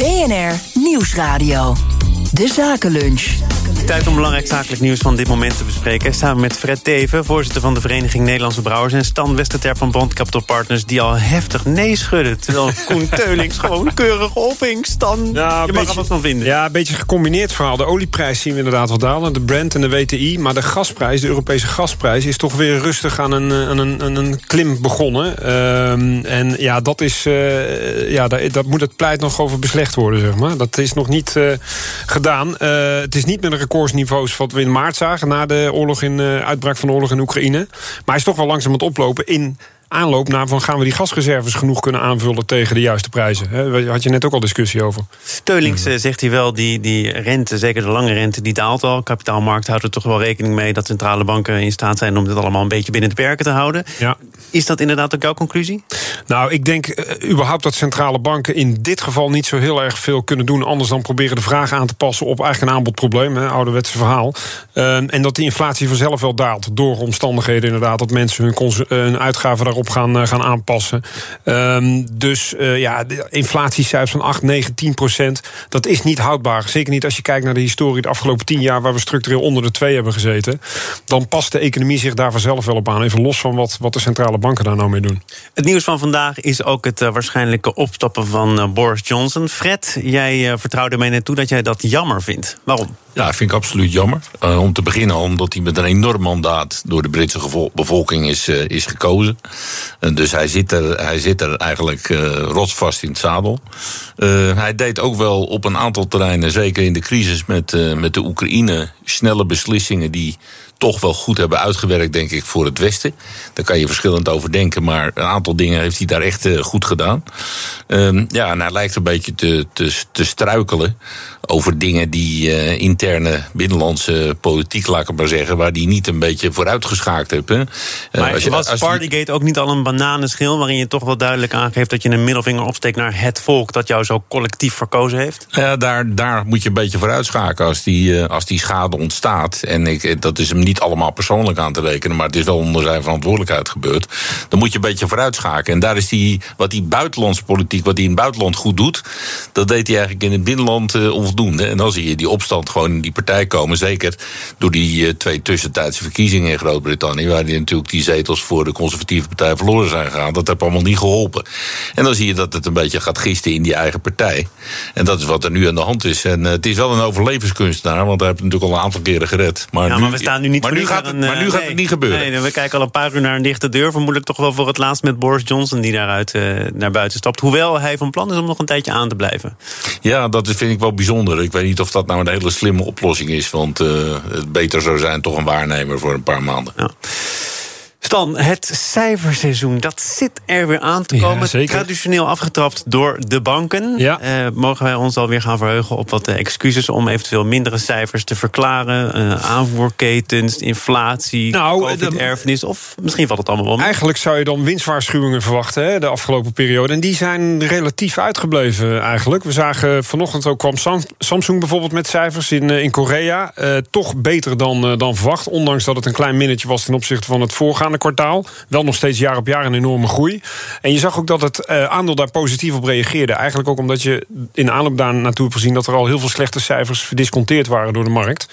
BNR Nieuwsradio. De Zakenlunch. Tijd om belangrijk zakelijk nieuws van dit moment te bespreken. Samen met Fred Teven, voorzitter van de Vereniging Nederlandse Brouwers... en Stan Westerter van Bond Capital Partners... die al heftig nee schudden. Terwijl Koen Teulings gewoon keurig ophing. Stan, Ja, je mag er wat van vinden. Ja, een beetje gecombineerd verhaal. De olieprijs zien we inderdaad wel dalen. De Brent en de WTI. Maar de gasprijs, de Europese gasprijs... is toch weer rustig aan een, aan een, aan een klim begonnen. Ehm, en ja, dat is... eh, ja, daar, dat moet het pleit nog over beslecht worden, zeg maar. Dat is nog niet eh, gedaan. Eh, het is niet met een recordsniveaus wat we in maart zagen... na de oorlog in, eh, uitbraak van de oorlog in Oekraïne. Maar hij is toch wel langzaam aan het oplopen in aanloop naar van gaan we die gasreserves genoeg kunnen aanvullen tegen de juiste prijzen. Daar had je net ook al discussie over. Teulings eh, zegt hij wel, die, die rente, zeker de lange rente, die daalt al. Kapitaalmarkt houdt er toch wel rekening mee... dat centrale banken in staat zijn om dit allemaal een beetje binnen de perken te houden. Ja. Is dat inderdaad ook jouw conclusie? Nou, ik denk eh, überhaupt dat centrale banken in dit geval niet zo heel erg veel kunnen doen. Anders dan proberen de vraag aan te passen op eigenlijk een aanbodprobleem. Hè, ouderwetse verhaal. Ehm, en dat die inflatie vanzelf wel daalt. Door omstandigheden inderdaad. Dat mensen hun, hun uitgaven daarop gaan, eh, gaan aanpassen. Ehm, dus eh, ja, de inflatiecijfers van 8, 9, 10 procent. Dat is niet houdbaar. Zeker niet als je kijkt naar de historie de afgelopen 10 jaar. Waar we structureel onder de 2 hebben gezeten. Dan past de economie zich daar vanzelf wel op aan. Even los van wat, wat de centrale banken daar nou mee doen. Het nieuws van vandaag is ook het eh, waarschijnlijke opstappen van Boris Johnson. Fred, jij vertrouwde mij net toe dat jij dat jammer vindt. Waarom? Ja, vind ik absoluut jammer. Eh, om te beginnen omdat hij met een enorm mandaat door de Britse bevolking is, eh, is gekozen. En dus hij zit er, hij zit er eigenlijk rotsvast in het zadel. Hij deed ook wel op een aantal terreinen, zeker in de crisis met, met de Oekraïne, snelle beslissingen die toch wel goed hebben uitgewerkt, denk ik, voor het Westen. Daar kan je verschillend over denken, maar een aantal dingen heeft hij daar echt eh, goed gedaan. Ehm, ja, en hij lijkt een beetje te, te, te struikelen over dingen die eh, interne binnenlandse politiek, laat ik het maar zeggen, waar die niet een beetje vooruitgeschaakt heeft. Hè. Eh, Maar als je- was als die- Partygate ook niet al een bananenschil... waarin je toch wel duidelijk aangeeft dat je een middelvinger opsteekt... naar het volk dat jou zo collectief verkozen heeft? Ja, daar, daar moet je een beetje vooruitschakelen als die, als die schade ontstaat. En ik, dat is hem niet allemaal persoonlijk aan te rekenen, maar het is wel onder zijn verantwoordelijkheid gebeurd. Dan moet je een beetje vooruitschakelen. En daar is die, wat die buitenlandse politiek, wat hij in het buitenland goed doet, dat deed hij eigenlijk in het binnenland eh, onvoldoende. En dan zie je die opstand gewoon in die partij komen. Zeker door die eh, twee tussentijdse verkiezingen in Groot-Brittannië, waar die natuurlijk die zetels voor de conservatieve partij verloren zijn gegaan. Dat heeft allemaal niet geholpen. En dan zie je dat het een beetje gaat gisten in die eigen partij. En dat is wat er nu aan de hand is. En eh, het is wel een overlevenskunstenaar, want hij heeft het natuurlijk al een aantal keren gered. Maar, ja, nu, maar we staan nu niet maar nu gaat het, maar nu eh, gaat het niet gebeuren. Nee, we kijken al een paar uur naar een dichte deur. Vermoedelijk toch wel voor het laatst met Boris Johnson... die daaruit eh, naar buiten stapt. Hoewel hij van plan is om nog een tijdje aan te blijven. Ja, dat vind ik wel bijzonder. Ik weet niet of dat nou een hele slimme oplossing is. Want eh, het beter zou zijn toch een waarnemer voor een paar maanden. Ja. Stan, het cijferseizoen, dat zit er weer aan te komen. Traditioneel afgetrapt door de banken. Ja. Eh, mogen wij ons alweer gaan verheugen op wat eh, excuses... om eventueel mindere cijfers te verklaren? Eh, aanvoerketens, inflatie, Nou, COVID-erfenis... of misschien valt het allemaal wel mee. Eigenlijk zou je dan winstwaarschuwingen verwachten hè, de afgelopen periode. En die zijn relatief uitgebleven eigenlijk. We zagen vanochtend ook kwam Sam- Samsung bijvoorbeeld met cijfers in, in Korea. Toch beter dan, dan verwacht. Ondanks dat het een klein minnetje was ten opzichte van het voorgaande kwartaal. Wel nog steeds jaar op jaar een enorme groei. En je zag ook dat het eh, aandeel daar positief op reageerde. Eigenlijk ook omdat je in de aanloop daar naartoe hebt gezien... dat er al heel veel slechte cijfers verdisconteerd waren door de markt.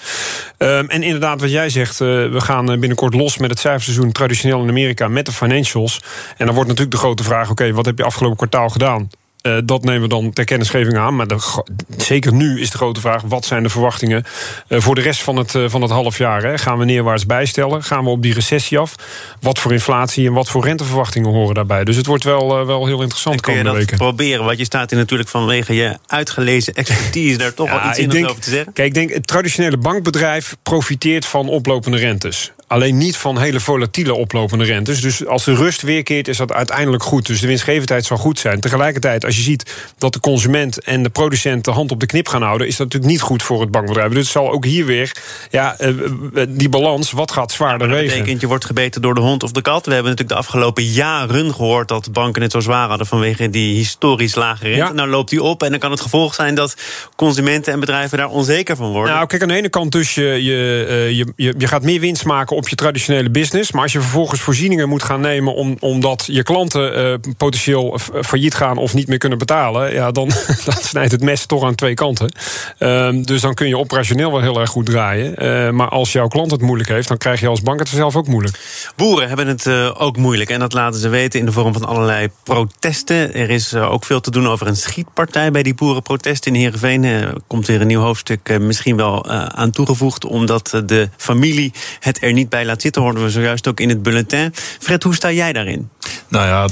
Ehm, en inderdaad, wat jij zegt, eh, we gaan eh, binnenkort los met het cijferseizoen traditioneel in Amerika met de financials. En dan wordt natuurlijk de grote vraag: oké, wat heb je afgelopen kwartaal gedaan? Eh, dat nemen we dan ter kennisgeving aan. Maar de, zeker nu is de grote vraag: wat zijn de verwachtingen eh, voor de rest van het, eh, van het half jaar? Hè? Gaan we neerwaarts bijstellen? Gaan we op die recessie af? Wat voor inflatie en wat voor renteverwachtingen horen daarbij? Dus het wordt wel, wel heel interessant Dan kun je komende dat weken. proberen, want je staat hier natuurlijk vanwege je uitgelezen expertise... daar toch wel iets in denk, over te zeggen. Kijk, ik denk het traditionele bankbedrijf profiteert van oplopende rentes. Alleen niet van hele volatiele oplopende rentes. Dus als de rust weerkeert, is dat uiteindelijk goed. Dus de winstgevendheid zal goed zijn. Tegelijkertijd, als je ziet dat de consument en de producent de hand op de knip gaan houden, is dat natuurlijk niet goed voor het bankbedrijf. Dus het zal ook hier weer, ja, eh, eh, die balans, wat gaat zwaarder dat wegen? betekent, je wordt gebeten door de hond of de kat. We hebben natuurlijk de afgelopen jaren gehoord... dat banken het zo zwaar hadden vanwege die historisch lage rente. Ja. Nou loopt die op en dan kan het gevolg zijn... dat consumenten en bedrijven daar onzeker van worden. Nou, kijk, aan de ene kant dus je, eh, je, je, je gaat meer winst maken op je traditionele business. Maar als je vervolgens voorzieningen moet gaan nemen... Om, omdat je klanten uh, potentieel failliet gaan of niet meer kunnen betalen... Ja, dan, snijdt het mes toch aan twee kanten. Uh, dus dan kun je operationeel wel heel erg goed draaien. Uh, maar als jouw klant het moeilijk heeft... dan krijg je als bank het zelf ook moeilijk. Boeren hebben het uh, ook moeilijk. En dat laten ze weten in de vorm van allerlei protesten. Er is ook veel te doen over een schietpartij bij die boerenprotesten in Heerenveen. Er komt weer een nieuw hoofdstuk misschien wel aan toegevoegd... omdat de familie het er niet bij laat zitten. Hoorden we zojuist ook in het bulletin. Fred, hoe sta jij daarin? Nou ja,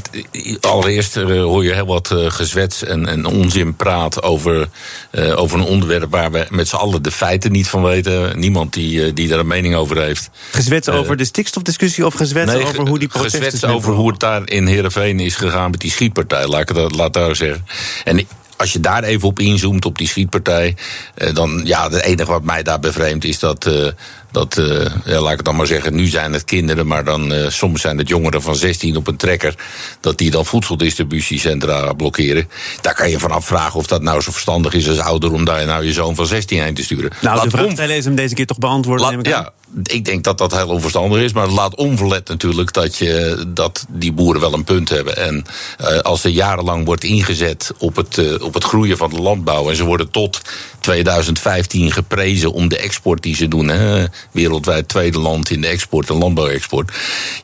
allereerst uh, hoor je heel wat uh, gezwets en, en onzin praat over, uh, over een onderwerp waar we met z'n allen de feiten niet van weten. Niemand die, die daar een mening over heeft. Gezwets over de stikstofdiscussie of gezwets nee, over hoe die protesten Gezwets over hoe het daar in Heerenveen is gegaan met die schietpartij, laat ik het laat daar zeggen. En als je daar even op inzoomt, op die schietpartij, dan ja, het enige wat mij daar bevreemdt is dat dat, uh, ja, laat ik het dan maar zeggen, nu zijn het kinderen, maar dan uh, soms zijn het jongeren van 16 op een trekker. Dat die dan voedseldistributiecentra blokkeren. Daar kan je vanaf vragen of dat nou zo verstandig is als ouder om daar nou je zoon van 16 heen te sturen. Nou, laat de vraag is hem deze keer toch beantwoorden. Laat, ja, ik denk dat dat heel onverstandig is, maar het laat onverlet natuurlijk dat, je, dat die boeren wel een punt hebben. En uh, als er jarenlang wordt ingezet op het, uh, op het groeien van de landbouw en ze worden tot 2015 geprezen om de export die ze doen. Hè, wereldwijd tweede land in de export en landbouwexport.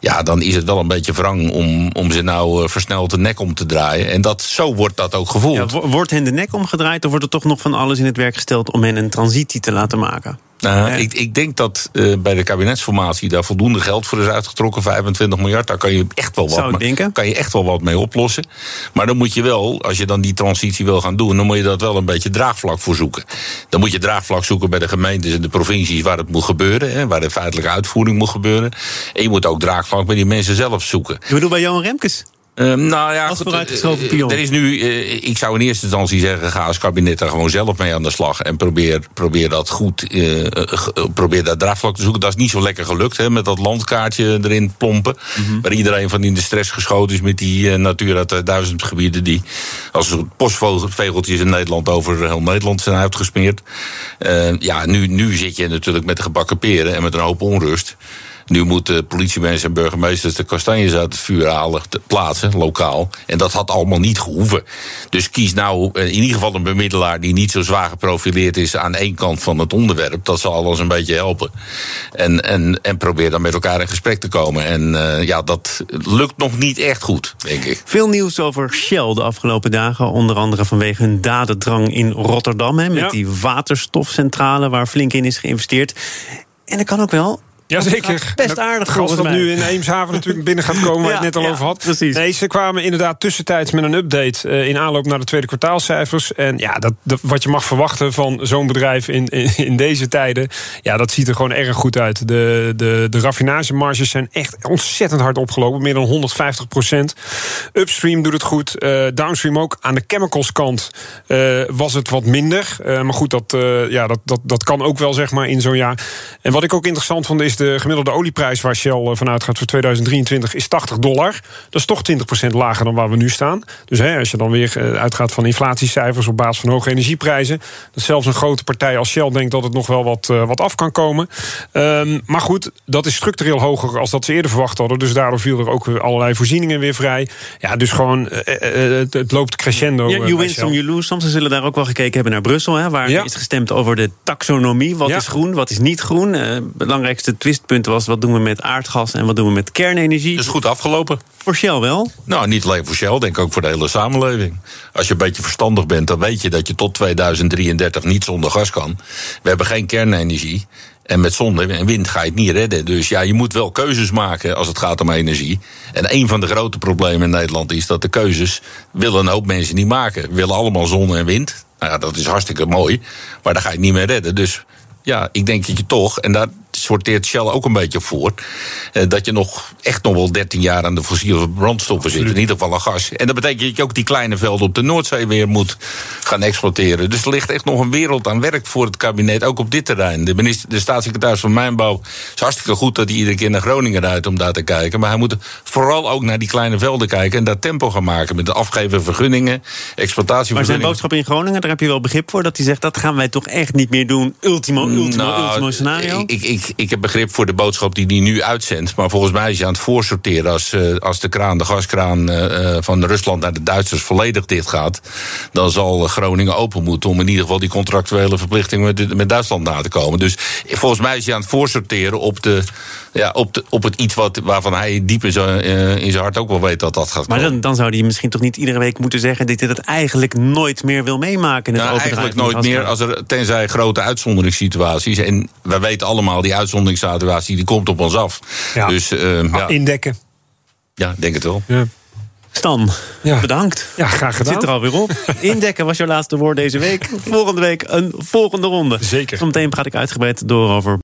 Ja, dan is het wel een beetje wrang om, om ze nou uh, versneld de nek om te draaien. En dat, zo wordt dat ook gevoeld. Wordt hen de nek omgedraaid of wordt er toch nog van alles in het werk gesteld om hen een transitie te laten maken? Nou, ik, ik, denk dat uh, bij de kabinetsformatie daar voldoende geld voor is uitgetrokken. 25 miljard, daar kan je echt wel wat, mee, kan je echt wel wat mee oplossen. Maar dan moet je wel, als je dan die transitie wil gaan doen, dan moet je dat wel een beetje draagvlak voor zoeken. Dan moet je draagvlak zoeken bij de gemeentes en de provincies waar het moet gebeuren, hè, waar de feitelijke uitvoering moet gebeuren. En je moet ook draagvlak bij die mensen zelf zoeken. Je bedoelt bij Johan Remkes? Uh, nou ja, goed, uh, er is nu, uh, ik zou in eerste instantie zeggen, ga als kabinet er gewoon zelf mee aan de slag en probeer, probeer dat goed, probeer dat draagvlak te zoeken. Dat is niet zo lekker gelukt, hè, met dat landkaartje erin plompen, mm -hmm. waar iedereen van in de stress geschoten is met die Natura 2000 gebieden die als postvegeltjes in Nederland over heel Nederland zijn uitgesmeerd. ja, nu, nu zit je natuurlijk met gebakken peren en met een hoop onrust. Nu moeten politiemensen en burgemeesters de kastanjes uit het vuur halen, te plaatsen, lokaal. En dat had allemaal niet gehoeven. Dus kies nou eh, in ieder geval een bemiddelaar die niet zo zwaar geprofileerd is aan één kant van het onderwerp. Dat zal alles een beetje helpen. En, en, en probeer dan met elkaar in gesprek te komen. En uh, ja, dat lukt nog niet echt goed, denk ik. Veel nieuws over Shell de afgelopen dagen. Onder andere vanwege hun dadendrang in Rotterdam. Hè, met ja. die waterstofcentrale waar flink in is geïnvesteerd. En dat kan ook wel Jazeker. Best aardig Als dat nu in Eemshaven natuurlijk binnen gaat komen, waar je het net al over had. Precies. Nee, ze kwamen inderdaad tussentijds met een update uh, in aanloop naar de tweede kwartaalcijfers. En ja, dat, dat wat je mag verwachten van zo'n bedrijf in, in, in, deze tijden, ja, dat ziet er gewoon erg goed uit. De, de, de raffinagemarges zijn echt ontzettend hard opgelopen, meer dan 150 procent. Upstream doet het goed, uh, downstream ook. Aan de chemicals kant uh, was het wat minder. maar goed, dat, ja, dat, dat, dat kan ook wel zeg maar in zo'n jaar. En wat ik ook interessant vond is de gemiddelde olieprijs waar Shell vanuit gaat voor 2023 is 80 dollar. Dat is toch 20% lager dan waar we nu staan. Dus hè, als je dan weer uitgaat van inflatiecijfers op basis van hoge energieprijzen, dat zelfs een grote partij als Shell denkt dat het nog wel wat, wat af kan komen. Um, maar goed, dat is structureel hoger als dat ze eerder verwacht hadden. Dus daardoor viel er ook allerlei voorzieningen weer vrij. Ja, dus gewoon, uh, het, het, loopt crescendo. Ja, you win some, you lose. Soms zullen daar ook wel gekeken hebben naar Brussel, hè, waar ja. is gestemd over de taxonomie. Wat ja. is groen, wat is niet groen? Uh, belangrijkste twistpunt was wat doen we met aardgas en wat doen we met kernenergie. Dat is goed afgelopen. Voor Shell wel? Nou, niet alleen voor Shell, denk ik ook voor de hele samenleving. Als je een beetje verstandig bent, dan weet je dat je tot 2033 niet zonder gas kan. We hebben geen kernenergie. En met zon en wind ga je het niet redden. Dus ja, je moet wel keuzes maken als het gaat om energie. En een van de grote problemen in Nederland is dat de keuzes willen een hoop mensen niet maken. We willen allemaal zon en wind. Nou ja, dat is hartstikke mooi. Maar daar ga je het niet meer redden. Dus ja, ik denk dat je toch, en daar sorteert Shell ook een beetje voor, eh, dat je nog echt nog wel 13 jaar aan de fossiele brandstoffen zit. In ieder geval aan gas. En dat betekent dat je ook die kleine velden op de Noordzee weer moet gaan exploiteren. Dus er ligt echt nog een wereld aan werk voor het kabinet, ook op dit terrein. De, minister, de staatssecretaris van Mijnbouw is hartstikke goed dat hij iedere keer naar Groningen rijdt om daar te kijken. Maar hij moet vooral ook naar die kleine velden kijken en daar tempo gaan maken met de afgeven vergunningen, exploitatie. Maar zijn boodschap in Groningen, daar heb je wel begrip voor dat hij zegt dat gaan wij toch echt niet meer doen. Ultimo, ultimo, nou, ultimo scenario. Ik, ik, ik heb begrip voor de boodschap die hij nu uitzendt. Maar volgens mij is hij aan het voorsorteren als, uh, als de kraan, de gaskraan uh, van Rusland naar de Duitsers volledig dicht gaat. Dan zal Groningen open moeten om in ieder geval die contractuele verplichting met, met Duitsland na te komen. Dus volgens mij is hij aan het voorsorteren op, de, ja, op, de, op het iets wat, waarvan hij diep in zijn, uh, in zijn hart ook wel weet dat dat gaat komen. Maar dan, dan zou hij misschien toch niet iedere week moeten zeggen dat hij dat eigenlijk nooit meer wil meemaken. In het nou, eigenlijk nooit meer, als er, tenzij grote uitzonderingssituaties. En we weten allemaal, die uitzonderingssituatie die komt op ons af. Ja. Dus, uh, ja. Indekken. Ja, denk het wel. Ja. Stan, ja. bedankt. Ja, graag gedaan. Het zit er alweer op. Indekken was jouw laatste woord deze week. Volgende week een volgende ronde. Zeker. Zometeen praat ik uitgebreid door over